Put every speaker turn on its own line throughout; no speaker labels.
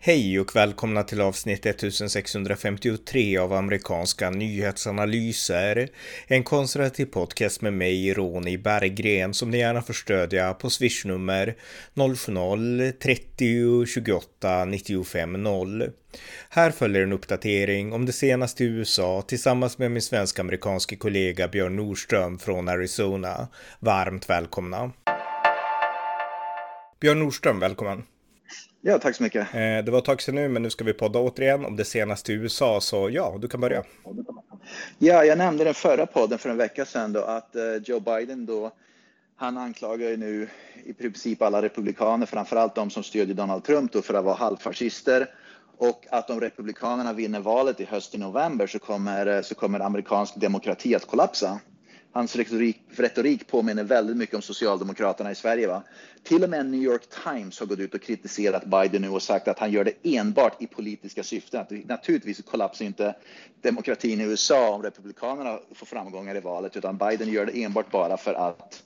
Hej och välkomna till avsnitt 1653 av amerikanska nyhetsanalyser. En konservativ podcast med mig, Ronny Berggren, som ni gärna får stödja på swishnummer 070-30 28 95 0. Här följer en uppdatering om det senaste i USA tillsammans med min svensk-amerikanske kollega Björn Nordström från Arizona. Varmt välkomna! Björn Nordström, välkommen!
Ja, tack så mycket.
Eh, det var ett tag sedan nu, men nu ska vi podda återigen om det senaste i USA, så ja, du kan börja.
Ja, jag nämnde den förra podden för en vecka sedan då att eh, Joe Biden då, han anklagar ju nu i princip alla republikaner, framförallt de som stödjer Donald Trump då för att vara halvfascister och att om republikanerna vinner valet i höst i november så kommer, eh, så kommer amerikansk demokrati att kollapsa. Hans retorik, retorik påminner väldigt mycket om Socialdemokraterna i Sverige. Va? Till och med New York Times har gått ut och kritiserat Biden nu och sagt att han gör det enbart i politiska syften. Att naturligtvis kollapsar inte demokratin i USA om Republikanerna får framgångar i valet, utan Biden gör det enbart bara för att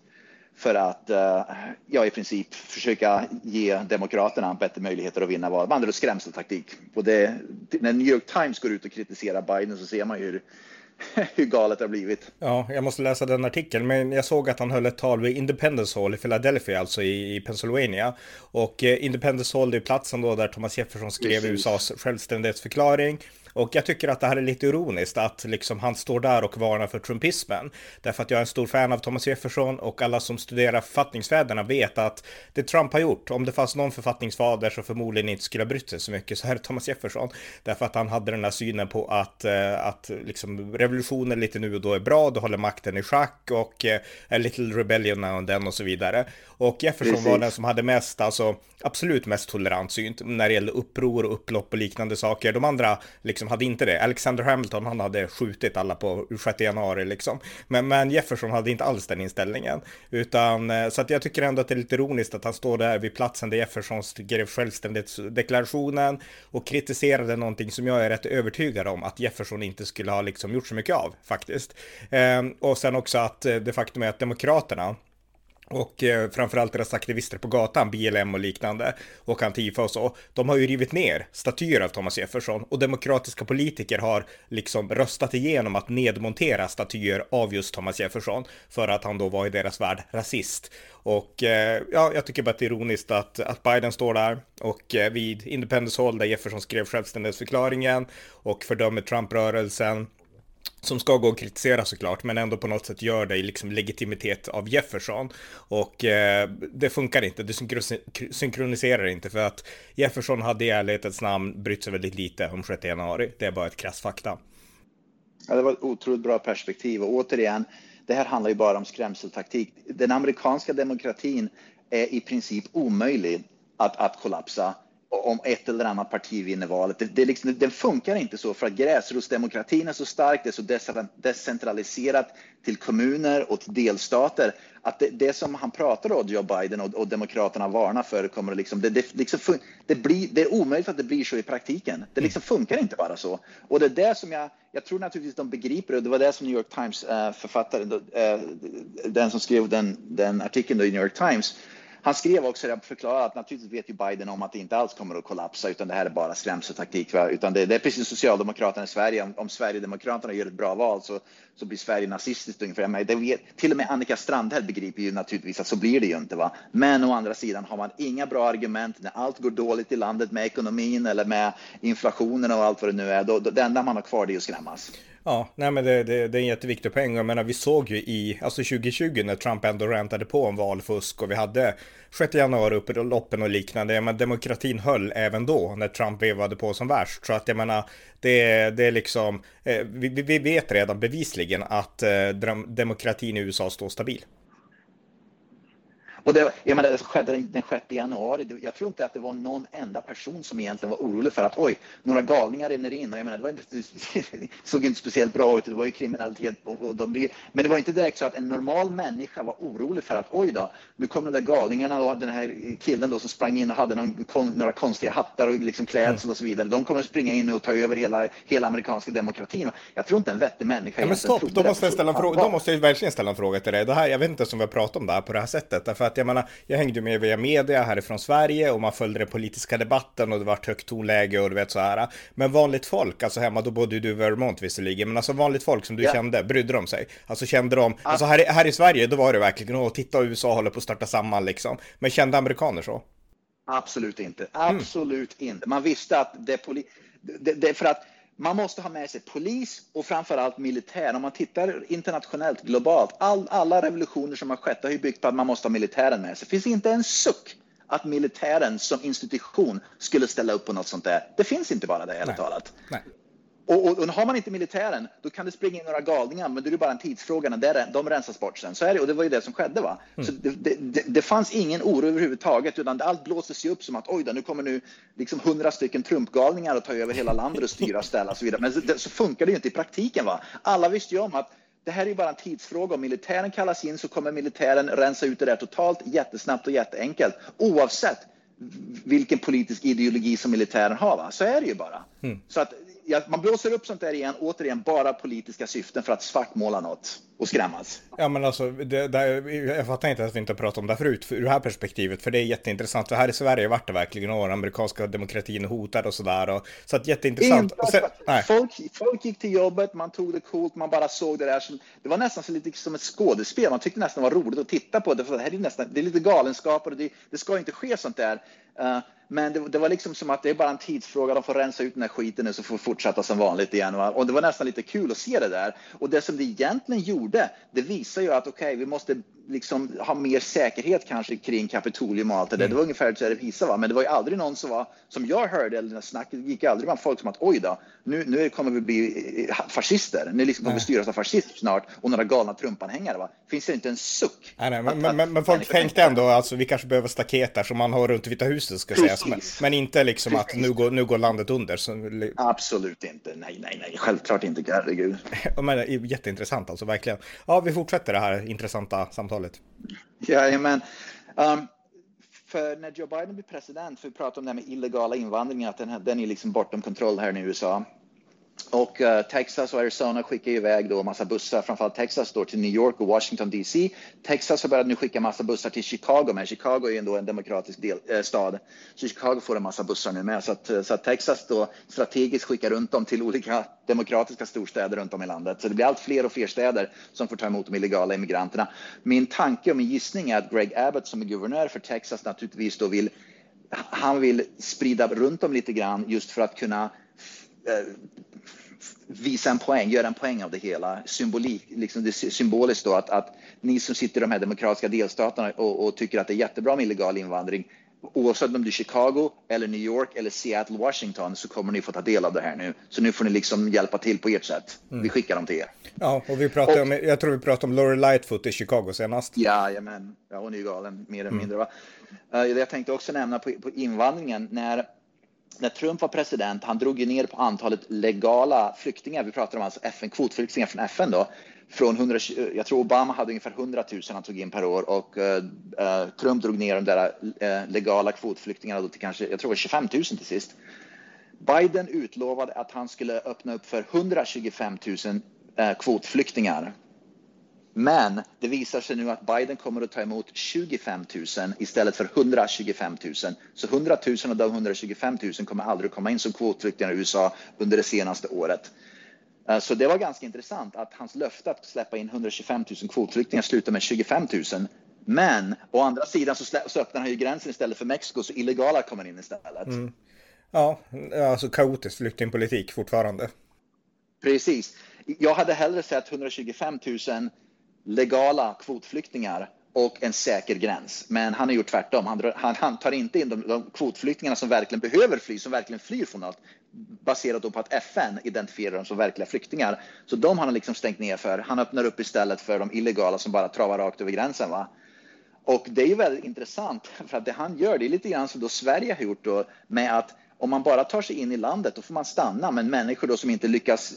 för att uh, ja, i princip försöka ge Demokraterna bättre möjligheter att vinna val. Man andra skrämseltaktik. Och det, när New York Times går ut och kritiserar Biden så ser man ju hur hur galet det har blivit.
Ja, jag måste läsa den artikeln, men jag såg att han höll ett tal vid Independence Hall i Philadelphia, alltså i, i Pennsylvania. Och eh, Independence Hall, det är platsen då där Thomas Jefferson skrev Precis. USAs självständighetsförklaring. Och jag tycker att det här är lite ironiskt att liksom han står där och varnar för trumpismen. Därför att jag är en stor fan av Thomas Jefferson och alla som studerar författningsfäderna vet att det Trump har gjort, om det fanns någon författningsfader som förmodligen inte skulle ha brytt sig så mycket så är det Thomas Jefferson. Därför att han hade den här synen på att, eh, att liksom revolutionen lite nu och då är bra, du håller makten i schack och eh, a little rebellion now and then och så vidare. Och Jefferson Precis. var den som hade mest, alltså absolut mest tolerant syn när det gällde uppror och upplopp och liknande saker. De andra liksom hade inte det. Alexander Hamilton, han hade skjutit alla på 6 januari liksom. Men, men Jefferson hade inte alls den inställningen. Utan, eh, så att jag tycker ändå att det är lite ironiskt att han står där vid platsen där Jefferson skrev självständighetsdeklarationen och kritiserade någonting som jag är rätt övertygad om att Jefferson inte skulle ha liksom gjort så mycket av faktiskt. Ehm, och sen också att eh, det faktum är att Demokraterna och eh, framförallt deras aktivister på gatan, BLM och liknande, och Antifa och så, de har ju rivit ner statyer av Thomas Jefferson och demokratiska politiker har liksom röstat igenom att nedmontera statyer av just Thomas Jefferson för att han då var i deras värld rasist. Och eh, ja, jag tycker bara att det är ironiskt att, att Biden står där och eh, vid Independence Hall där Jefferson skrev självständighetsförklaringen och fördömer Trump-rörelsen som ska gå och kritisera såklart, men ändå på något sätt gör det i liksom legitimitet av Jefferson. Och eh, det funkar inte, det synkroniserar inte för att Jefferson hade i ärlighetens namn brytt sig väldigt lite om 6 januari. Det är bara ett krass fakta.
Ja, det var ett otroligt bra perspektiv och återigen, det här handlar ju bara om skrämseltaktik. Den amerikanska demokratin är i princip omöjlig att, att kollapsa om ett eller annat parti vinner valet. Det, det liksom, den funkar inte så för att gräsrotsdemokratin är så stark, det är så decentraliserat till kommuner och till delstater att det, det som han pratar om, Joe Biden och, och Demokraterna varnar för, kommer liksom, det, det, liksom, det, blir, det är omöjligt att det blir så i praktiken. Det liksom funkar inte bara så. Och det är det som jag, jag tror naturligtvis de begriper och det var det som New York Times äh, författaren, äh, den som skrev den, den artikeln i New York Times, han skrev också, jag förklarade att naturligtvis vet ju Biden om att det inte alls kommer att kollapsa, utan det här är bara skrämseltaktik. Utan det, det, är precis Socialdemokraterna i Sverige. Om, om Sverigedemokraterna gör ett bra val så, så blir Sverige nazistiskt ungefär. Men det vet, till och med Annika Strandhäll begriper ju naturligtvis att så blir det ju inte. Va? Men å andra sidan har man inga bra argument när allt går dåligt i landet med ekonomin eller med inflationen och allt vad det nu är. Då, då, det enda man har kvar det är att skrämmas.
Ja, nej men det, det, det, är en jätteviktig poäng. Jag menar, vi såg ju i, alltså 2020 när Trump ändå rantade på om valfusk och vi hade 6 januari uppe i loppen och liknande. Men demokratin höll även då när Trump vevade på som värst. Så att jag menar, det, det är liksom, eh, vi, vi vet redan bevisligen att eh, demokratin i USA står stabil.
Och det, jag menar, det skedde den 6 januari. Jag tror inte att det var någon enda person som egentligen var orolig för att oj, några galningar rinner in. Och jag menar, det, inte, det såg inte speciellt bra ut. Det var ju kriminalitet. Och, och de, men det var inte direkt så att en normal människa var orolig för att oj då, nu kommer de där galningarna och den här killen då som sprang in och hade någon, några konstiga hattar och liksom klädsel och så vidare. De kommer springa in och ta över hela, hela amerikanska demokratin. Jag tror inte en vettig människa
ja, men stopp, då måste, jag ställa en fråga, då måste jag verkligen ställa en fråga till dig. Det här, jag vet inte som vi har pratat om det här på det här sättet. Därför att jag menar, jag hängde med via media härifrån Sverige och man följde den politiska debatten och det var högt tonläge och du vet så här. Men vanligt folk, alltså hemma, då bodde du i Vermont visserligen, men alltså vanligt folk som du yeah. kände, brydde de sig? Alltså kände de, ah. alltså här, här i Sverige, då var det verkligen, åh, titta USA håller på att starta samman liksom. Men kände amerikaner så?
Absolut inte. Absolut mm. inte. Man visste att det, det, det för att man måste ha med sig polis och framförallt militär. Om man tittar internationellt, globalt, all, alla revolutioner som har skett har ju byggt på att man måste ha militären med sig. Det finns inte en suck att militären som institution skulle ställa upp på något sånt där. Det finns inte bara det, ärligt talat. Nej. Och, och, och, har man inte militären, då kan det springa in några galningar, men det är bara en tidsfråga när de rensas bort sen. Så är det, och det var ju det som skedde. Va? Mm. Så det, det, det, fanns ingen oro överhuvudtaget, utan allt blåstes ju upp som att oj då, nu kommer nu liksom hundra stycken Trumpgalningar att ta över hela landet och styra och ställa och så vidare. Men det, så funkar det ju inte i praktiken. Va? Alla visste ju om att det här är ju bara en tidsfråga. Om militären kallas in så kommer militären rensa ut det där totalt jättesnabbt och jätteenkelt. Oavsett vilken politisk ideologi som militären har. Va? Så är det ju bara. Mm. Så att man blåser upp sånt där igen, återigen bara politiska syften för att svartmåla något och skrämmas.
Ja men alltså, det, det, jag fattar inte att vi inte pratat om det förut ur det här perspektivet, för det är jätteintressant. För här i Sverige vart det verkligen år, amerikanska demokratin hotad och sådär. Och, så att jätteintressant.
Sen, folk, folk gick till jobbet, man tog det coolt, man bara såg det där. Som, det var nästan så lite som ett skådespel, man tyckte nästan det var roligt att titta på det, för det här är nästan, det är lite galenskaper och det, det ska inte ske sånt där. Uh, men det, det, var liksom som att det är bara en tidsfråga, de får rensa ut den här skiten nu så får fortsätta som vanligt igen. Och det var nästan lite kul att se det där. Och det som det egentligen gjorde, det visar ju att okej, okay, vi måste liksom ha mer säkerhet kanske kring Kapitolium och allt det där. Mm. Det var ungefär så det visade, va? men det var ju aldrig någon som var, som jag hörde, eller snacket gick aldrig bland folk som att oj då, nu, nu kommer vi bli eh, fascister. Nu liksom kommer vi styras av fascister snart och några galna Trumpanhängare. Va? Finns det inte en suck?
Nej, nej, men, att, men, men, folk tänkte ändå, alltså vi kanske behöver staket där som man har runt Vita huset ska sägas. Men, men, inte liksom Precis. att nu går, nu går landet under. Så...
Absolut inte. Nej, nej, nej, självklart inte. Herregud.
men, jätteintressant alltså, verkligen. Ja, vi fortsätter det här intressanta samtalet.
Jajamän. Um, för när Joe Biden blir president, för vi pratar om det här med illegala invandringen, att den, den är liksom bortom kontroll här i USA. Och uh, Texas och Arizona skickar iväg då massa bussar, framförallt Texas då till New York och Washington DC. Texas har börjat nu skicka massa bussar till Chicago, men Chicago är ju ändå en demokratisk del, äh, stad. Så Chicago får en massa bussar nu med. Så att, eh, så att Texas då strategiskt skickar runt dem till olika demokratiska storstäder runt om i landet. Så det blir allt fler och fler städer som får ta emot de illegala immigranterna. Min tanke och min gissning är att Greg Abbott som är guvernör för Texas naturligtvis då vill han vill sprida runt dem lite grann just för att kunna visa en poäng, göra en poäng av det hela. Symbolik, liksom det symboliskt då att, att ni som sitter i de här demokratiska delstaterna och, och, tycker att det är jättebra med illegal invandring, oavsett om det är Chicago eller New York eller Seattle, Washington, så kommer ni få ta del av det här nu. Så nu får ni liksom hjälpa till på ert sätt. Mm. Vi skickar dem till er.
Ja, och vi pratade och, om, jag tror vi pratade om Laurie Lightfoot i Chicago senast.
Jajamän, ja, hon är ju galen mer eller mm. mindre. Va? Uh, jag tänkte också nämna på, på invandringen, när när Trump var president, han drog ju ner på antalet legala flyktingar. Vi pratar om alltså FN, kvotflyktingar från FN då. Från 100, jag tror Obama hade ungefär 100 000 han tog in per år och uh, Trump drog ner de där uh, legala kvotflyktingarna då till kanske, jag tror 25 000 till sist. Biden utlovade att han skulle öppna upp för 125 000 uh, kvotflyktingar men det visar sig nu att Biden kommer att ta emot 25 000 istället för 125 000. Så 100 000 av de 125 000 kommer aldrig att komma in som kvotflyktingar i USA under det senaste året. Eh, så det var ganska intressant att hans löfte att släppa in 125 000 kvotflyktingar slutar med 25 000. Men å andra sidan så, så öppnar han ju gränsen istället för Mexiko så illegala kommer in istället. Mm.
Ja, alltså kaotisk flyktingpolitik fortfarande.
Precis. Jag hade hellre sett 125 000 legala kvotflyktingar och en säker gräns. Men han har gjort tvärtom. Han, han, han tar inte in de, de, kvotflyktingarna som verkligen behöver fly, som verkligen flyr från allt, baserat på att FN identifierar dem som verkliga flyktingar. Så de har han liksom stängt ner för. Han öppnar upp istället för de illegala som bara travar rakt över gränsen. Va? Och det är ju väldigt intressant, för att det han gör, det är lite grann som då Sverige har gjort då, med att om man bara tar sig in i landet, då får man stanna, men människor då som inte lyckas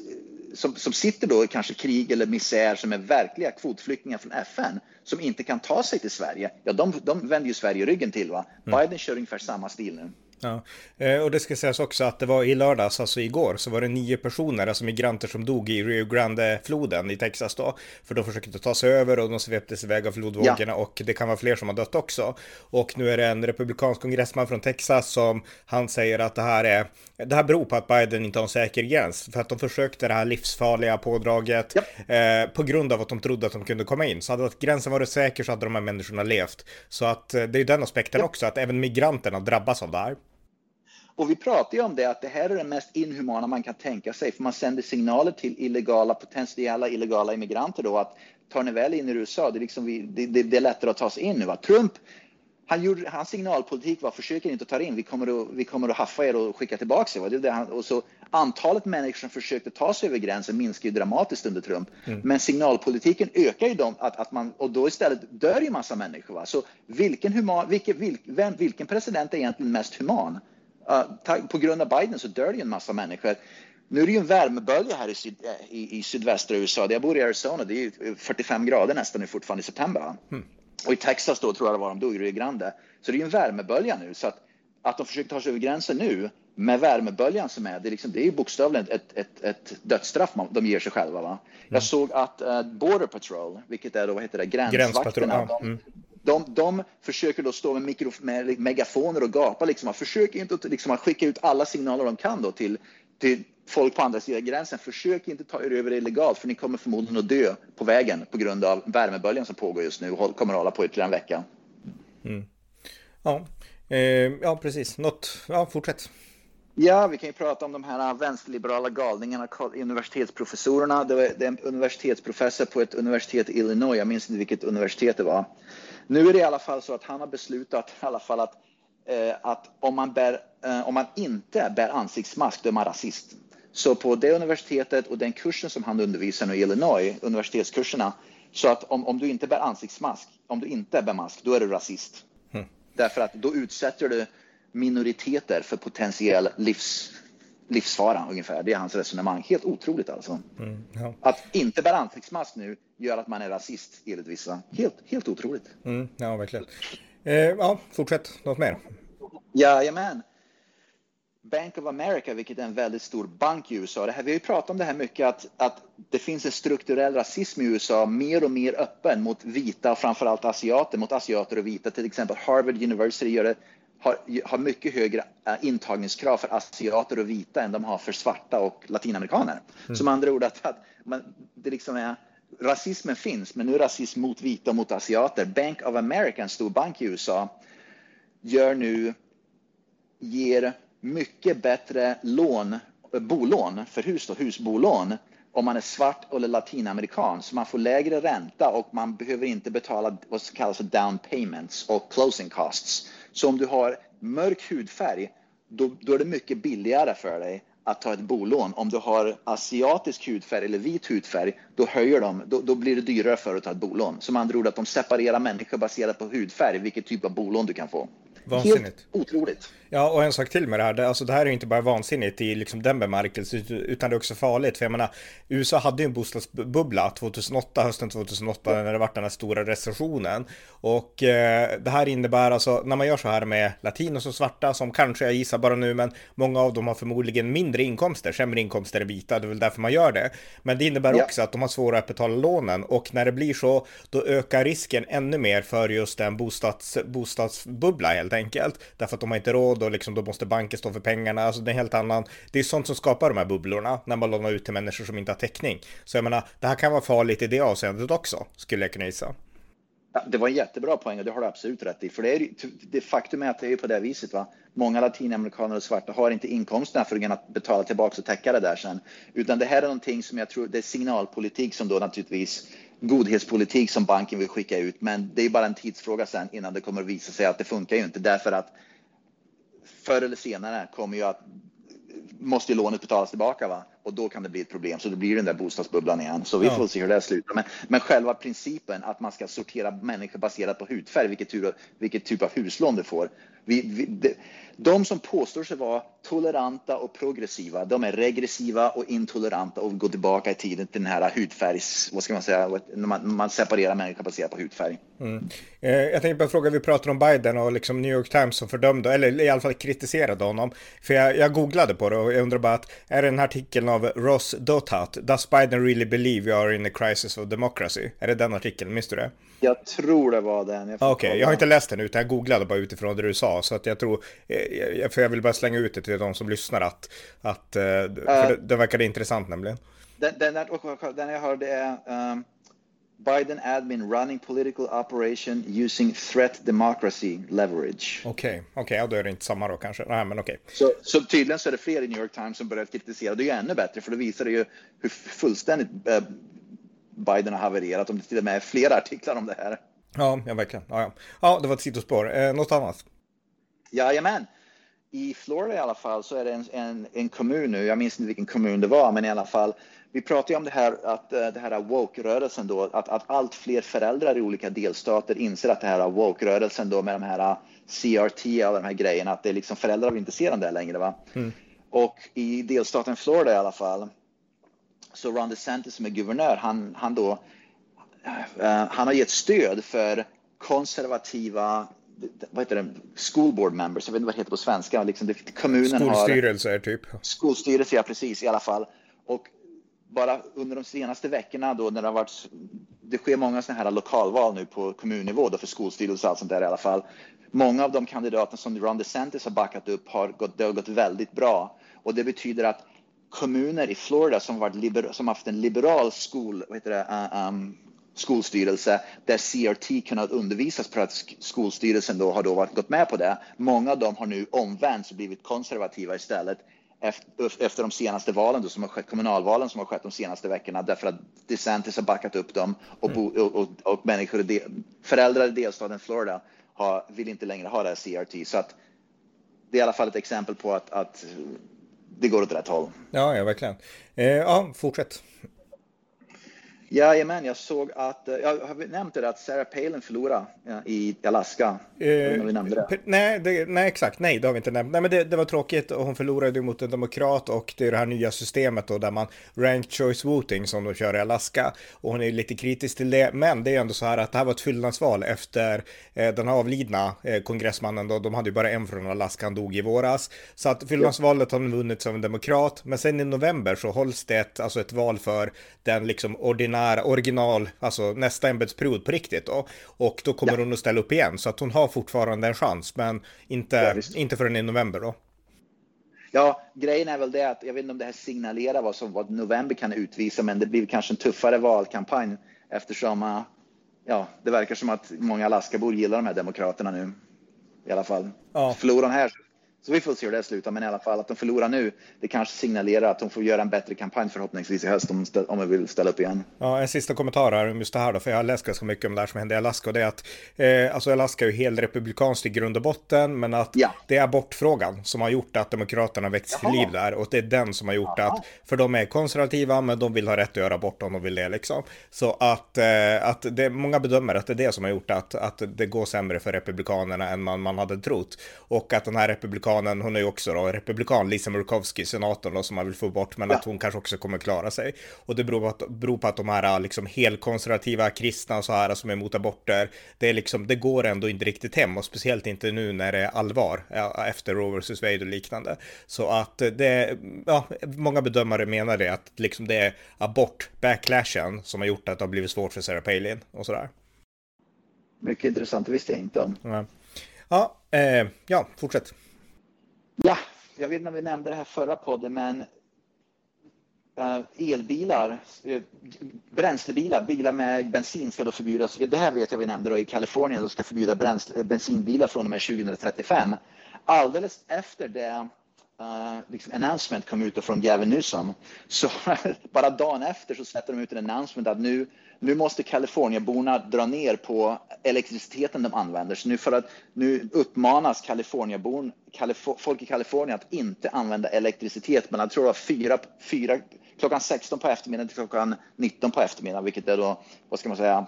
som, som sitter då i kanske krig eller misär som är verkliga kvotflyktingar från FN som inte kan ta sig till Sverige, ja de, de vänder ju Sverige ryggen till. Va? Mm. Biden kör ungefär samma stil nu.
Ja, eh, och det ska sägas också att det var i lördags, alltså igår, så var det nio personer, alltså migranter som dog i Rio Grande-floden i Texas då. För de försökte ta sig över och de sveptes iväg av flodvågorna ja. och det kan vara fler som har dött också. Och nu är det en republikansk kongressman från Texas som han säger att det här är, det här beror på att Biden inte har en säker gräns. För att de försökte det här livsfarliga pådraget ja. eh, på grund av att de trodde att de kunde komma in. Så hade gränsen varit säker så hade de här människorna levt. Så att eh, det är ju den aspekten ja. också, att även migranterna drabbas av det här.
Och vi pratar ju om det att det här är det mest inhumana man kan tänka sig, för man sänder signaler till illegala, potentiella illegala immigranter då att tar ni väl in i USA, det är, liksom vi, det, det, det är lättare att ta sig in nu. Va? Trump, han gjorde, hans signalpolitik var försöker inte ta in, vi kommer att, vi kommer att haffa er och skicka tillbaka er. Det det han, och så antalet människor som försökte ta sig över gränsen minskar ju dramatiskt under Trump. Mm. Men signalpolitiken ökar ju dem, att, att man, och då istället dör ju massa människor. Va? Så vilken, human, vilken, vilken, vilken president är egentligen mest human? Uh, på grund av Biden så dör det ju en massa människor. Nu är det ju en värmebölja här i, syd, i, i sydvästra USA. Jag bor i Arizona, det är ju 45 grader nästan nu fortfarande i september. Mm. Och i Texas då tror jag det var de dog i Rio Grande. Så det är ju en värmebölja nu. Så att, att de försöker ta sig över gränsen nu med värmeböljan som är, det är, liksom, det är ju bokstavligen ett, ett, ett dödsstraff de ger sig själva. Va? Mm. Jag såg att uh, Border Patrol, vilket är då, vad heter det, gränsvakterna, mm. de, de, försöker då stå med, mikro, med megafoner och gapa, liksom, försöker inte liksom, skicka ut alla signaler de kan då till, till folk på andra sidan gränsen. Försök inte ta er över illegalt, för ni kommer förmodligen att dö på vägen på grund av värmeböljan som pågår just nu och kommer att hålla på ytterligare en vecka.
Mm. Ja. Eh, ja, precis. Något. Ja, fortsätt.
Ja, vi kan ju prata om de här vänsterliberala galningarna, universitetsprofessorerna. Det var en universitetsprofessor på ett universitet i Illinois, jag minns inte vilket universitet det var. Nu är det i alla fall så att han har beslutat i alla fall att, eh, att om, man bär, eh, om man inte bär ansiktsmask, då är man rasist. Så på det universitetet och den kursen som han undervisar nu i Illinois, universitetskurserna, så att om, om du inte bär ansiktsmask, om du inte bär mask, då är du rasist. Mm. Därför att då utsätter du minoriteter för potentiell livs, livsfara ungefär. Det är hans resonemang. Helt otroligt alltså. Mm, ja. Att inte bära ansiktsmask nu gör att man är rasist enligt vissa. Helt, helt otroligt.
Mm, ja, verkligen. Eh, ja, fortsätt. Något mer?
Jajamän. Bank of America, vilket är en väldigt stor bank i USA. Det här, vi har ju pratat om det här mycket, att, att det finns en strukturell rasism i USA, mer och mer öppen mot vita och framförallt asiater, mot asiater och vita. Till exempel Harvard University gör det har, har mycket högre äh, intagningskrav för asiater och vita än de har för svarta och latinamerikaner. Mm. Som andra ord att, att man, det liksom är, rasismen finns, men nu är rasism mot vita och mot asiater. Bank of America, en stor bank i USA, gör nu, ger mycket bättre lån, bolån för hus, då, husbolån om man är svart eller latinamerikan. Så man får lägre ränta och man behöver inte betala vad som kallas för down payments och closing costs. Så om du har mörk hudfärg, då, då är det mycket billigare för dig att ta ett bolån. Om du har asiatisk hudfärg eller vit hudfärg, då höjer de, då, då blir det dyrare för dig att ta ett bolån. Som andra ord att de separerar människor baserat på hudfärg, vilket typ av bolån du kan få.
Vansinnigt. Helt
otroligt.
Ja, och en sak till med det här. Det, alltså, det här är inte bara vansinnigt i liksom den bemärkelsen, utan det är också farligt. För jag menar, USA hade ju en bostadsbubbla 2008, hösten 2008, när det var den här stora recessionen. Och eh, det här innebär alltså, när man gör så här med latinos och svarta, som kanske, jag gissar bara nu, men många av dem har förmodligen mindre inkomster, sämre inkomster än vita, det är väl därför man gör det. Men det innebär ja. också att de har svårare att betala lånen och när det blir så, då ökar risken ännu mer för just en bostads, bostadsbubbla helt enkelt. Därför att de har inte råd och liksom då måste banken stå för pengarna. Alltså det är helt annan. Det är sånt som skapar de här bubblorna när man lånar ut till människor som inte har täckning. Så jag menar, det här kan vara farligt i det avseendet också, skulle jag kunna gissa.
Ja, det var en jättebra poäng och det har du absolut rätt i. För det, är, det faktum är att det är på det viset. Va? Många latinamerikaner och svarta har inte inkomsterna för att kunna betala tillbaka och täcka det där sen. Utan det här är någonting som jag tror, det är signalpolitik som då naturligtvis godhetspolitik som banken vill skicka ut. Men det är bara en tidsfråga sen innan det kommer att visa sig att det funkar ju inte därför att förr eller senare kommer ju att måste ju lånet betalas tillbaka. Va? Och då kan det bli ett problem. Så det blir den där bostadsbubblan igen. Så vi får se hur det slutar. Men, men själva principen att man ska sortera människor baserat på hudfärg, vilket, vilket typ av huslån du får. Vi, vi, de, de som påstår sig vara toleranta och progressiva, de är regressiva och intoleranta och går tillbaka i tiden till den här hudfärgs, vad ska man säga, man, man separerar människor baserat på hudfärg.
Mm. Eh, jag tänkte bara fråga, vi pratar om Biden och liksom New York Times som fördömde, eller i alla fall kritiserade honom. För jag, jag googlade på det och jag undrar bara att, är det den här artikeln av Ross Dotat, Does Biden really believe we are in a crisis of democracy? Är det den artikeln, minns du det?
Jag tror det var den.
Okej, okay, jag har inte läst den utan jag googlade bara utifrån det du sa. Så att jag tror, eh, för jag vill bara slänga ut det till de som lyssnar att, att eh, för det, det verkade intressant nämligen.
Den, den, den jag hörde är um, Biden admin running political operation using threat democracy leverage.
Okej, okay, okej, okay, ja, då är det inte samma då kanske. Nej, men okej.
Okay. Så, så tydligen så är det fler i New York Times som börjat kritisera. Det är ju ännu bättre för då visar det ju hur fullständigt uh, Biden har havererat, om det till och med är flera artiklar om det här.
Ja, ja verkligen. Ja, ja. ja det var ett sidospår. Eh, något annat?
Jajamän. I Florida i alla fall så är det en, en, en, kommun nu, jag minns inte vilken kommun det var, men i alla fall. Vi pratar ju om det här att eh, det här woke-rörelsen då, att, att allt fler föräldrar i olika delstater inser att det här woke-rörelsen då med de här CRT och alla de här grejerna, att det är liksom föräldrar vill inte se dem där längre. Va? Mm. Och i delstaten Florida i alla fall så Ron DeSantis som är guvernör, han, han, då, uh, han har gett stöd för konservativa vad heter det, school board members, jag vet inte vad det heter på svenska. Liksom det, kommunen
Skolstyrelser har, typ.
Skolstyrelse, ja precis i alla fall. Bara under de senaste veckorna då när det har varit, det sker många sådana här lokalval nu på kommunnivå då för skolstyrelse och allt sånt där i alla fall. Många av de kandidater som Ron DeSantis har backat upp har gått, det har gått väldigt bra och det betyder att kommuner i Florida som, varit liber, som haft en liberal skol, vad heter det, um, skolstyrelse där CRT kunnat undervisas för att skolstyrelsen då har då varit, gått med på det. Många av dem har nu omvänts och blivit konservativa istället efter, de senaste valen då, som har skett, kommunalvalen som har skett de senaste veckorna därför att DeSantis har backat upp dem och, bo, mm. och, och, och människor, föräldrar i delstaten Florida har, vill inte längre ha det här CRT. Så att det är i alla fall ett exempel på att, att det går åt rätt håll.
Ja, ja verkligen. Eh, ja, fortsätt.
Jajamän, jag såg att, eh, jag har nämnt det att Sarah Palin förlorade i Alaska.
Eh, vi nämnde det. Nej, det, nej, exakt, nej, det har vi inte nämnt. Nej, men det, det var tråkigt och hon förlorade mot en demokrat och det är det här nya systemet då där man ranked choice voting som de kör i Alaska och hon är lite kritisk till det. Men det är ändå så här att det här var ett fyllnadsval efter eh, den avlidna eh, kongressmannen då. De hade ju bara en från Alaska, han dog i våras. Så att fyllnadsvalet har vunnits av en demokrat. Men sen i november så hålls det ett, alltså ett val för den liksom ordinära är original, alltså nästa ämbetsperiod på riktigt då. Och då kommer ja. hon att ställa upp igen, så att hon har fortfarande en chans, men inte, ja, inte förrän i november då.
Ja, grejen är väl det att jag vet inte om det här signalerar vad som vad november kan utvisa, men det blir kanske en tuffare valkampanj eftersom uh, ja, det verkar som att många Alaskabor gillar de här demokraterna nu. I alla fall. Ja. Förlorar här så vi får se hur det slutar, men i alla fall att de förlorar nu, det kanske signalerar att de får göra en bättre kampanj förhoppningsvis i höst om, om de vill ställa upp igen.
Ja, en sista kommentar här om just det här då, för jag har läst ganska mycket om det här som hände i Alaska och det är att eh, alltså Alaska är ju helt republikanskt i grund och botten, men att ja. det är abortfrågan som har gjort att demokraterna väckts till liv där och det är den som har gjort Jaha. att, för de är konservativa, men de vill ha rätt att göra abort om de vill det liksom. Så att, eh, att det, många bedömer att det är det som har gjort att, att det går sämre för republikanerna än man, man hade trott och att den här republikanen republikanen, hon är ju också då republikan, Lisa Murkowski, senatorn då, som man vill få bort, men ja. att hon kanske också kommer klara sig. Och det beror på att, beror på att de här liksom helkonservativa kristna och så här som är emot aborter, det är liksom, det går ändå inte riktigt hem och speciellt inte nu när det är allvar efter Roe vs. Wade och liknande. Så att det, ja, många bedömare menar det att liksom det är abort-backlashen som har gjort att det har blivit svårt för Sarah Palin och sådär.
Mycket intressant, det visste jag inte om.
Ja, ja, eh, ja fortsätt.
Ja, jag vet inte om vi nämnde det här förra podden, men eh, elbilar, eh, bränslebilar, bilar med bensin ska då förbjudas. Det här vet jag vi nämnde då i Kalifornien, de ska förbjuda bränsle, eh, bensinbilar från och med 2035. Alldeles efter det uh, liksom announcement kom ut från Gavin Newsom, så bara dagen efter så släppte de ut en announcement att nu nu måste Kaliforniaborna dra ner på elektriciteten de använder. Så nu för att nu uppmanas Kaliforniaborn, Kalif folk i Kalifornien att inte använda elektricitet mellan, tror jag, fyra, fyra, klockan 16 på eftermiddagen till klockan 19 på eftermiddagen, vilket är då, vad ska man säga,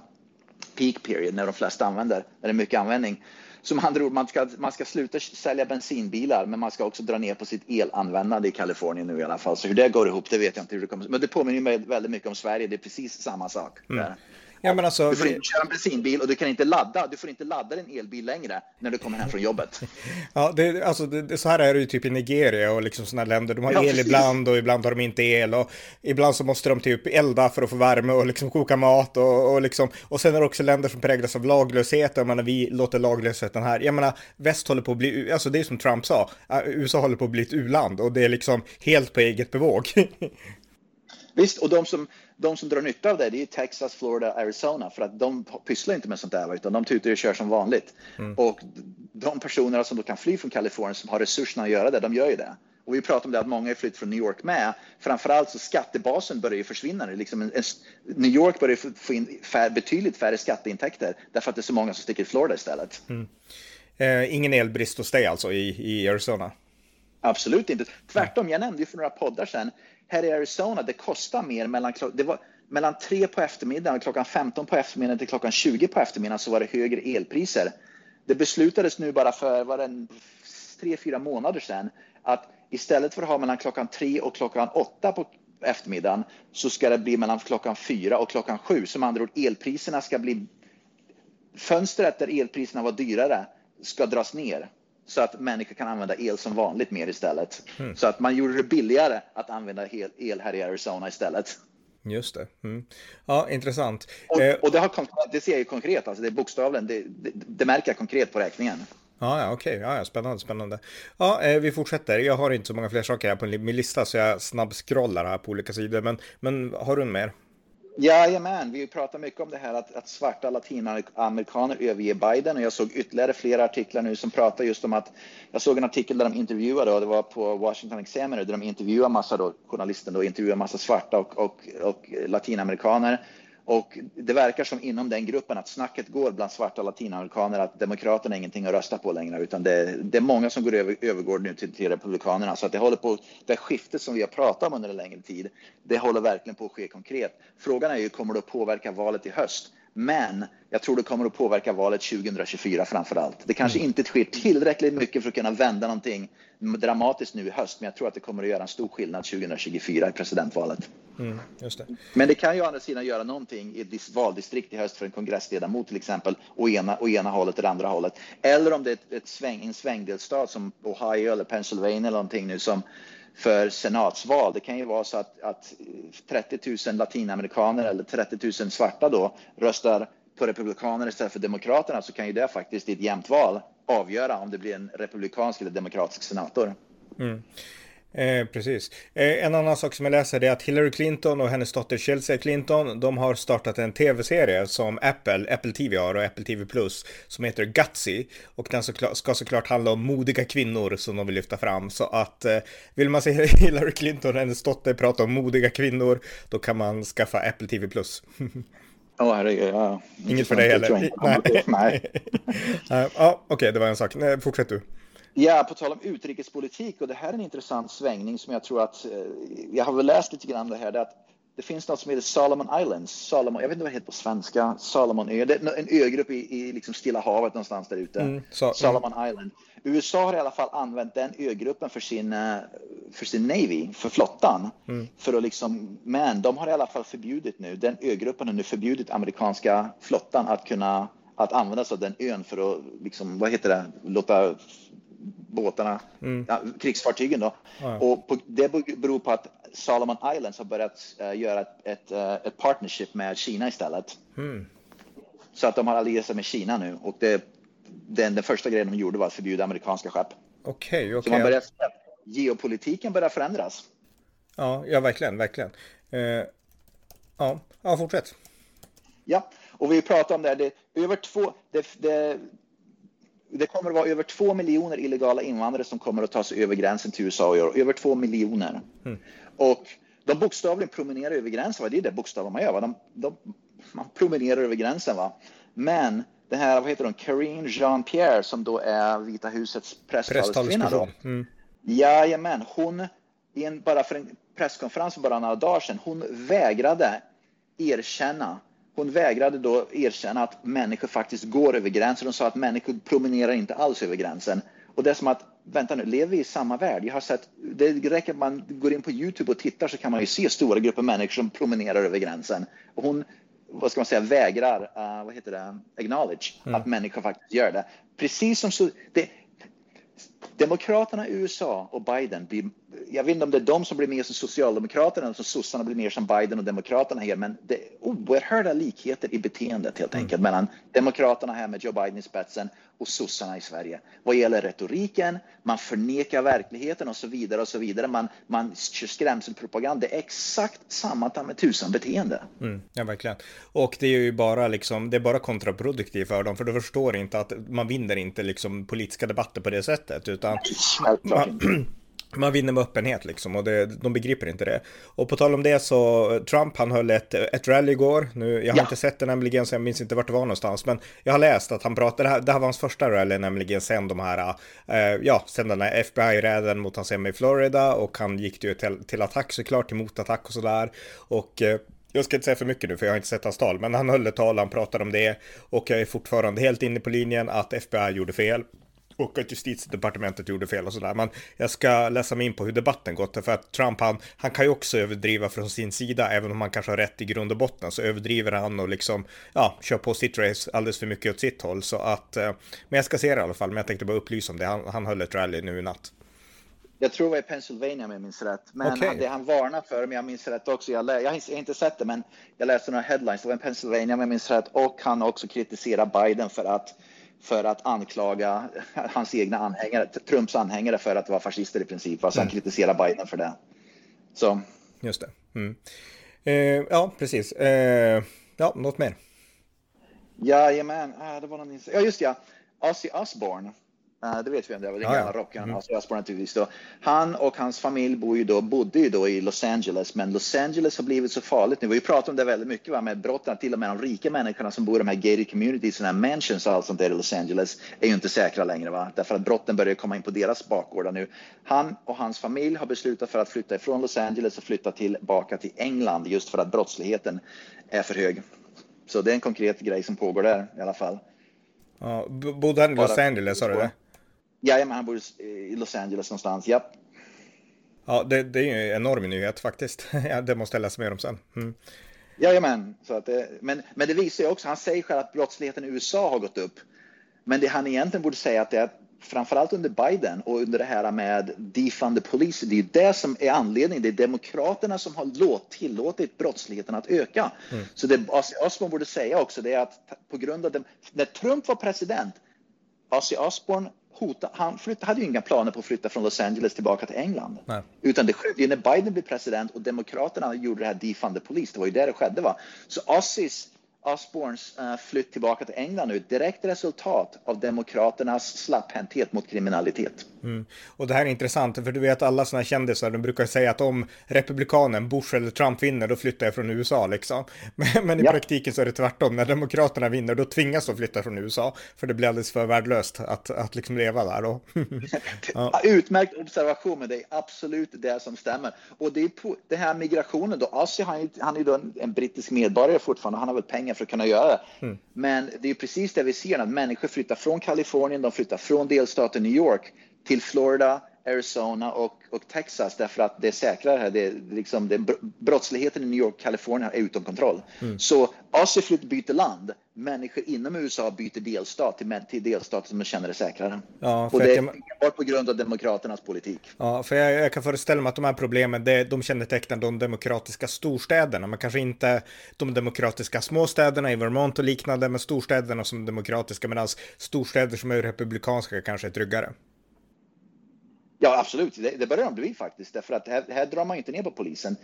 peak period när de flesta använder, när det är mycket användning. Som andra ord, man ska, man ska sluta sälja bensinbilar, men man ska också dra ner på sitt elanvändande i Kalifornien nu i alla fall. Så hur det går ihop, det vet jag inte hur det kommer. Men det påminner mig väldigt mycket om Sverige. Det är precis samma sak. Mm.
Ja, men alltså,
du får inte köra en bensinbil och du kan inte ladda. Du får inte ladda din elbil längre när du kommer hem från jobbet.
Ja, det, alltså, det, så här är det ju typ i Nigeria och liksom sådana länder. De har ja, el precis. ibland och ibland har de inte el och ibland så måste de typ elda för att få värme och liksom koka mat och, och liksom. Och sen är det också länder som präglas av laglöshet. Jag menar, vi låter laglösheten här. Jag menar, väst håller på att bli, alltså det är som Trump sa, USA håller på att bli ett u-land och det är liksom helt på eget bevåg.
Visst, och de som, de som drar nytta av det, det är Texas, Florida, Arizona, för att de pysslar inte med sånt där, utan de tutar och kör som vanligt. Mm. Och de personerna som då kan fly från Kalifornien, som har resurserna att göra det, de gör ju det. Och vi pratar om det att många är flytt från New York med. Framförallt så skattebasen börjar ju försvinna. Liksom en, en, New York börjar få in fär, betydligt färre skatteintäkter därför att det är så många som sticker till Florida istället. Mm.
Eh, ingen elbrist hos dig alltså i, i Arizona?
Absolut inte. Tvärtom, jag nämnde ju för några poddar sedan här i Arizona, det kostar mer mellan, det var, mellan 3 på eftermiddagen och klockan 15 på eftermiddagen till klockan 20 på eftermiddagen så var det högre elpriser. Det beslutades nu bara för var det, tre, fyra månader sedan att istället för att ha mellan klockan 3 och klockan 8 på eftermiddagen så ska det bli mellan klockan 4 och klockan 7. Som andra ord, elpriserna ska bli... Fönstret där elpriserna var dyrare ska dras ner så att människor kan använda el som vanligt mer istället. Mm. Så att man gjorde det billigare att använda el här i Arizona istället.
Just det. Mm. Ja, intressant.
Och, eh, och det, har, det ser jag ju konkret, alltså det är bokstavligen, det, det, det märker jag konkret på räkningen.
Ja, ja okej. Ja, ja, spännande, spännande. Ja, eh, vi fortsätter. Jag har inte så många fler saker här på min lista så jag snabbscrollar här på olika sidor. Men, men har du mer?
Jajamän, vi pratar mycket om det här att, att svarta latinamerikaner överger Biden och jag såg ytterligare flera artiklar nu som pratar just om att jag såg en artikel där de intervjuade och det var på Washington Examiner där de intervjuade massa då, journalisten då intervjuade massa svarta och, och, och latinamerikaner och det verkar som inom den gruppen att snacket går bland svarta latinamerikaner att demokraterna är ingenting att rösta på längre utan det, det är många som går över, övergår nu till, till republikanerna så att det håller på, det skiftet som vi har pratat om under en längre tid, det håller verkligen på att ske konkret. Frågan är ju, kommer det att påverka valet i höst? Men jag tror det kommer att påverka valet 2024 framför allt. Det kanske mm. inte sker tillräckligt mycket för att kunna vända någonting dramatiskt nu i höst, men jag tror att det kommer att göra en stor skillnad 2024 i presidentvalet. Mm, det. Men det kan ju å andra sidan göra någonting i ett valdistrikt i höst för en kongressledamot till exempel, och ena, och ena hållet eller andra hållet. Eller om det är ett, ett sväng, en svängdelstat som Ohio eller Pennsylvania eller någonting nu som för senatsval. Det kan ju vara så att, att 30 000 latinamerikaner eller 30 000 svarta då röstar på republikaner istället för demokraterna så kan ju det faktiskt i ett jämnt val avgöra om det blir en republikansk eller demokratisk senator. Mm.
Eh, precis. Eh, en annan sak som jag läser är att Hillary Clinton och hennes dotter Chelsea Clinton, de har startat en tv-serie som Apple, Apple TV har och Apple TV Plus, som heter Gutsy. Och den ska såklart handla om modiga kvinnor som de vill lyfta fram. Så att eh, vill man se Hillary Clinton och hennes dotter prata om modiga kvinnor, då kan man skaffa Apple TV Plus.
Oh, herregud. Ja.
Inget för dig heller? Nej. Nej. ja, okej, okay, det var en sak. Nej, fortsätt du.
Ja, på tal om utrikespolitik och det här är en intressant svängning som jag tror att eh, jag har väl läst lite grann det här. Det, att det finns något som heter Solomon Islands. Solomon, jag vet inte vad det heter på svenska. Solomon ö. Det är en ögrupp i, i liksom Stilla havet någonstans där ute. Mm, so, Solomon mm. Island. USA har i alla fall använt den ögruppen för sin, eh, för sin Navy, för flottan. Mm. För att liksom, men de har i alla fall förbjudit nu, den ögruppen har nu förbjudit amerikanska flottan att kunna att använda sig av den ön för att, liksom, vad heter det, låta båtarna, mm. ja, krigsfartygen då. Ja. Och på, det beror på att Solomon Islands har börjat uh, göra ett, ett, uh, ett, partnership med Kina istället. Mm. Så att de har allierat sig med Kina nu och det, den, den första grejen de gjorde var att förbjuda amerikanska skepp.
Okej, okay, okej. Okay.
Så man börjar, geopolitiken börjar förändras.
Ja, ja verkligen, verkligen. Uh, ja, ja, fortsätt.
Ja, och vi pratar om det här, det, över två, det, det, det kommer att vara över två miljoner illegala invandrare som kommer att ta sig över gränsen till USA i år. Över två miljoner. Mm. Och de bokstavligen promenerar över gränsen. Va? Det är det bokstavligen man gör. Va? De, de, man promenerar över gränsen. Va? Men det här, vad heter hon, Karine Jean-Pierre som då är Vita husets presstaleskvinna. Mm. Jajamän, hon, en, bara för en presskonferens för bara några dagar sedan, hon vägrade erkänna hon vägrade då erkänna att människor faktiskt går över gränsen. Hon sa att människor promenerar inte alls över gränsen. Och det är som att, vänta nu, lever vi i samma värld? Jag har sett, det räcker att man går in på Youtube och tittar så kan man ju se stora grupper människor som promenerar över gränsen. Och hon, vad ska man säga, vägrar, uh, vad heter det, acknowledge mm. att människor faktiskt gör det. Precis som så, det, Demokraterna i USA och Biden, blir, jag vet inte om det är de som blir mer som Socialdemokraterna som sossarna blir mer som Biden och Demokraterna här, men det är oerhörda likheter i beteendet helt enkelt mm. mellan Demokraterna här med Joe Biden i spetsen och sossarna i Sverige. Vad gäller retoriken, man förnekar verkligheten och så vidare och så vidare. Man, man kör skrämselpropaganda. Det är exakt samma ta med tusan beteende.
Mm, ja, verkligen. Och det är ju bara liksom, det är bara kontraproduktivt för dem, för de förstår inte att man vinner inte liksom politiska debatter på det sättet, utan man, man vinner med öppenhet liksom och det, de begriper inte det. Och på tal om det så, Trump han höll ett, ett rally igår. Nu, jag har ja. inte sett det nämligen så jag minns inte vart det var någonstans. Men jag har läst att han pratade, det här, det här var hans första rally nämligen sen de här, eh, ja, sen den här FBI-räden mot hans hem i Florida och han gick ju till, till attack såklart, till motattack och sådär. Och eh, jag ska inte säga för mycket nu för jag har inte sett hans tal, men han höll ett tal, han pratade om det och jag är fortfarande helt inne på linjen att FBI gjorde fel och att justitiedepartementet gjorde fel och sådär. Men jag ska läsa mig in på hur debatten gått. För att Trump, han, han kan ju också överdriva från sin sida, även om han kanske har rätt i grund och botten, så överdriver han och liksom, ja, kör på sitt race alldeles för mycket åt sitt håll. Så att, eh, men jag ska se det i alla fall, men jag tänkte bara upplysa om det. Han, han höll ett rally nu i natt.
Jag tror det var i Pennsylvania om jag minns rätt. Men okay. det han varnar för, om jag minns rätt också, jag, jag, har inte sett det, men jag läste några headlines, det var i Pennsylvania om jag minns rätt, och han också kritiserar Biden för att för att anklaga hans egna anhängare, Trumps anhängare för att vara fascister i princip. Alltså mm. han kritiserar Biden för det. Så.
Just det. Mm. Eh, ja, precis. Eh, ja, något mer?
Jajamän, ah, det var någon... Ja, just ja. Ozzy Osbourne det vet vi om det var, den gamla rockaren, mm. Då. Han och hans familj bor ju då, bodde ju då i Los Angeles, men Los Angeles har blivit så farligt nu. Vi har ju pratat om det väldigt mycket va, med brotten, till och med de rika människorna som bor i de här gated communities, här mansions och allt sånt där i Los Angeles, är ju inte säkra längre. Va? Därför att brotten börjar komma in på deras bakgårdar nu. Han och hans familj har beslutat för att flytta ifrån Los Angeles och flytta tillbaka till England just för att brottsligheten är för hög. Så det är en konkret grej som pågår där i alla fall.
Ja, bodde han i Los Angeles, sa du det?
Jajamän, han bor i Los Angeles någonstans, japp.
Ja, det, det är ju en enorm nyhet faktiskt. det måste jag läsa mer om sen. Mm.
Jajamän, så att det, men, men det visar ju också, han säger själv att brottsligheten i USA har gått upp. Men det han egentligen borde säga att det är framförallt under Biden och under det här med defund the police, det är det som är anledningen. Det är demokraterna som har låt, tillåtit brottsligheten att öka. Mm. Så det Osborne borde säga också det är att på grund av det, när Trump var president, Ozzy Osbourne hota, han flytt, hade ju inga planer på att flytta från Los Angeles tillbaka till England. Nej. Utan det skedde när Biden blev president och Demokraterna gjorde det här defund the police. Det var ju där det skedde. Va? Så Ozzys Osborns uh, flytt tillbaka till England nu direkt resultat av Demokraternas slapphänthet mot kriminalitet.
Mm. Och det här är intressant, för du vet alla sådana kändisar, de brukar säga att om republikanen, Bush eller Trump vinner, då flyttar jag från USA liksom. Men, men i ja. praktiken så är det tvärtom, när Demokraterna vinner, då tvingas de flytta från USA, för det blir alldeles för värdelöst att, att liksom leva där då.
ja. Utmärkt observation, det är absolut det som stämmer. Och det är på, det här migrationen då, Ozzy han, han är ju då en, en brittisk medborgare fortfarande, han har väl pengar för att kunna göra det. Mm. Men det är precis det vi ser, att människor flyttar från Kalifornien, de flyttar från delstaten New York till Florida, Arizona och, och Texas därför att det är säkrare här. Det liksom, det, brottsligheten i New York, Kalifornien är utom kontroll. Mm. Så Asiflytt byter land. Människor inom USA byter delstat till, till delstater som de känner är säkrare. Ja, och det är enbart på grund av Demokraternas politik.
Ja, för jag, jag, kan föreställa mig att de här problemen, det, de kännetecknar de demokratiska storstäderna, men kanske inte de demokratiska småstäderna i Vermont och liknande, men storstäderna som demokratiska, medan storstäder som är republikanska kanske är tryggare.
Ja, absolut. Det, det börjar de bli faktiskt, därför att här, här drar man inte ner på polisen.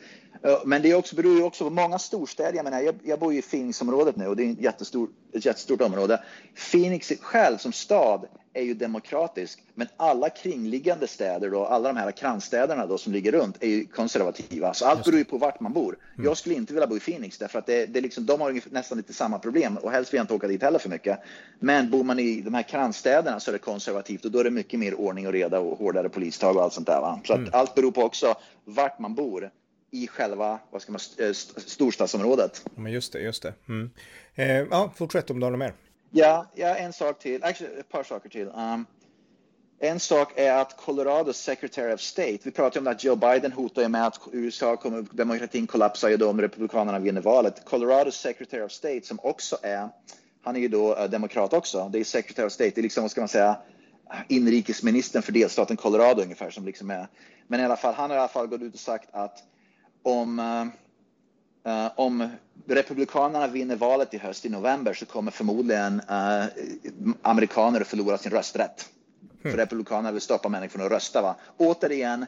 Eh, men det också, beror ju också på många storstäder. Jag, menar, jag, jag bor ju i Phoenixområdet nu och det är ett jättestor, ett jättestort område. Phoenix själv som stad är ju demokratisk, men alla kringliggande städer då, alla de här kransstäderna då som ligger runt är ju konservativa. Så allt beror ju på vart man bor. Mm. Jag skulle inte vilja bo i Phoenix därför att det, det liksom, de har nästan lite samma problem och helst vill jag inte åka dit heller för mycket. Men bor man i de här kransstäderna så är det konservativt och då är det mycket mer ordning och reda och hårdare polistag och allt sånt där. Va? Så mm. allt beror på också vart man bor i själva vad ska man, storstadsområdet.
Men just det, just det. Mm. Eh, ja, fortsätt om du har något mer.
Ja, ja, en sak till. Actually, ett par saker till. Um, en sak är att Colorados Secretary of State, vi pratade om att Joe Biden hotar med att USA kommer, demokratin kollapsar ju då om Republikanerna vinner valet. Colorados Secretary of State som också är, han är ju då eh, demokrat också, det är Secretary of State, det är liksom, vad ska man säga, inrikesministern för delstaten Colorado ungefär som liksom är, men i alla fall, han har i alla fall gått ut och sagt att om eh, uh, om Republikanerna vinner valet i höst i november så kommer förmodligen uh, amerikaner att förlora sin rösträtt. Mm. För Republikanerna vill stoppa människor från att rösta. Va? Återigen,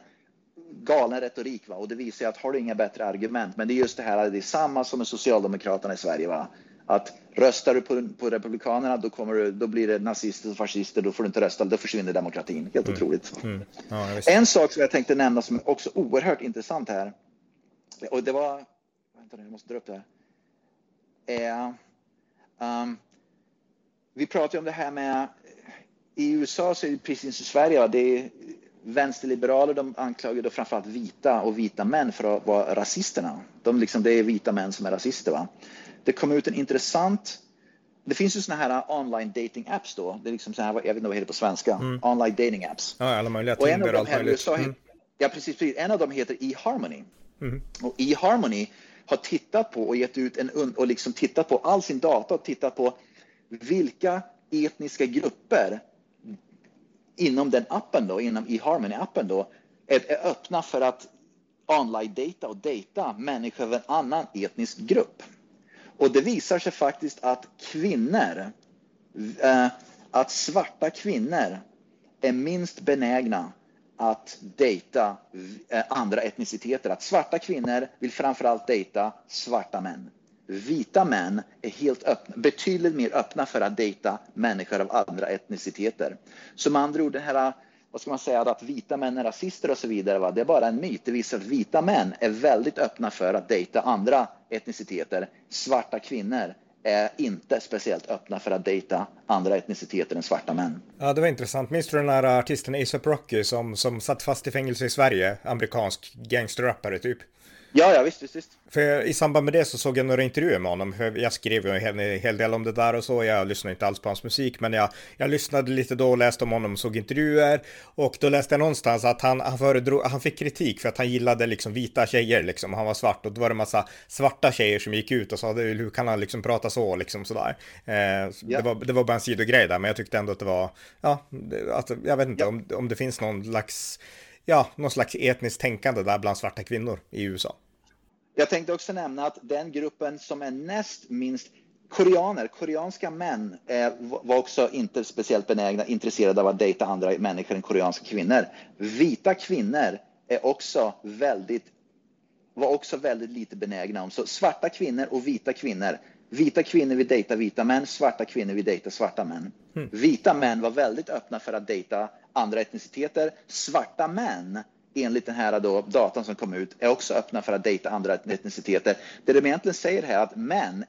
galen retorik. Va? Och det visar att har du inga bättre argument. Men det är just det här, det är samma som med Socialdemokraterna i Sverige. Va? Att röstar du på, på Republikanerna då, kommer du, då blir det nazister och fascister, då får du inte rösta, då försvinner demokratin. Helt mm. otroligt. Mm. Ja, en sak som jag tänkte nämna som är också oerhört intressant här. Och det var vänta nu, jag måste dra upp det här. Är, um, vi pratar om det här med, i USA så är det precis som i Sverige, det är vänsterliberaler, de anklagar då framförallt vita och vita män för att vara rasisterna. De liksom, det är vita män som är rasister. Va? Det kom ut en intressant det finns ju såna här online dating apps då. Det är liksom så här, jag vet inte vad det heter på svenska. Mm. Online dating apps.
Ja, alla möjliga. Och en av dem här, USA,
mm. ja, precis, precis. En av dem heter eHarmony. Mm. Och eHarmony har tittat på och gett ut en och liksom tittat på all sin data och tittat på vilka etniska grupper inom den appen då, inom eHarmony-appen då, är, är öppna för att online-data och data människor av en annan etnisk grupp. Och det visar sig faktiskt att kvinnor, eh, att svarta kvinnor är minst benägna att dejta eh, andra etniciteter. Att svarta kvinnor vill framförallt dejta svarta män. Vita män är helt öppna, betydligt mer öppna för att dejta människor av andra etniciteter. Så med andra ord, den här, vad ska man säga, att vita män är rasister och så vidare, va? det är bara en myt. Det visar att vita män är väldigt öppna för att dejta andra etniciteter. Svarta kvinnor är inte speciellt öppna för att dejta andra etniciteter än svarta män.
Ja, det var intressant. Minns du den här artisten ASAP Rocky som, som satt fast i fängelse i Sverige? Amerikansk gangsterrappare typ.
Ja, ja, visst, visst, visst.
För i samband med det så såg jag några intervjuer med honom. Jag skrev ju en hel, hel del om det där och så. Jag lyssnade inte alls på hans musik, men jag, jag lyssnade lite då och läste om honom och såg intervjuer. Och då läste jag någonstans att han, han, föredrog, han fick kritik för att han gillade liksom vita tjejer liksom. Han var svart och då var det massa svarta tjejer som gick ut och sa hur kan han liksom prata så liksom sådär. Eh, ja. det, var, det var bara en sidogrej där, men jag tyckte ändå att det var, ja, att, jag vet inte ja. om, om det finns någon slags ja, någon slags etniskt tänkande där bland svarta kvinnor i USA.
Jag tänkte också nämna att den gruppen som är näst minst koreaner, koreanska män eh, var också inte speciellt benägna, intresserade av att dejta andra människor än koreanska kvinnor. Vita kvinnor är också väldigt, var också väldigt lite benägna om. Så svarta kvinnor och vita kvinnor. Vita kvinnor vill dejta vita män, svarta kvinnor vill dejta svarta män. Mm. Vita män var väldigt öppna för att dejta andra etniciteter. Svarta män enligt den här då, datan som kom ut, är också öppna för att dejta andra etniciteter. Det de egentligen säger här är att män,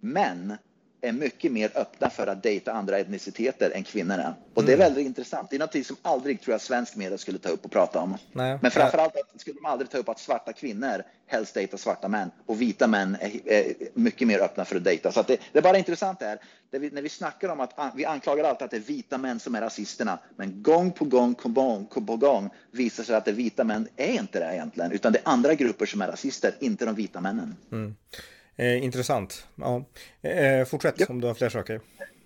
män är mycket mer öppna för att dejta andra etniciteter än kvinnorna. Och det är mm. väldigt intressant. Det är något som aldrig tror jag svensk media skulle ta upp och prata om. Nej. Men framförallt skulle de aldrig ta upp att svarta kvinnor helst dejtar svarta män och vita män är, är mycket mer öppna för att dejta. Så att det, det, är bara intressant det här. Det vi, när vi snackar om att vi anklagar alltid att det är vita män som är rasisterna, men gång på gång på gång, på gång visar sig att det vita män är inte det egentligen, utan det är andra grupper som är rasister, inte de vita männen. Mm.
Eh, intressant. Ja. Eh, fortsätt ja. om du har fler saker.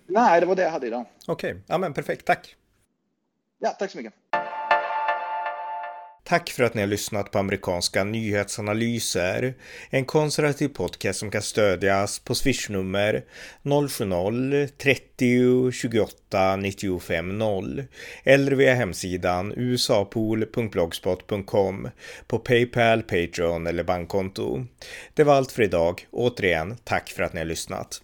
Nej, det var det jag hade idag.
Okej, okay. ja men perfekt. Tack.
Ja, tack så mycket.
Tack för att ni har lyssnat på amerikanska nyhetsanalyser. En konservativ podcast som kan stödjas på swishnummer 070-30 28 95 0 eller via hemsidan usapool.blogspot.com på Paypal, Patreon eller bankkonto. Det var allt för idag. Återigen, tack för att ni har lyssnat.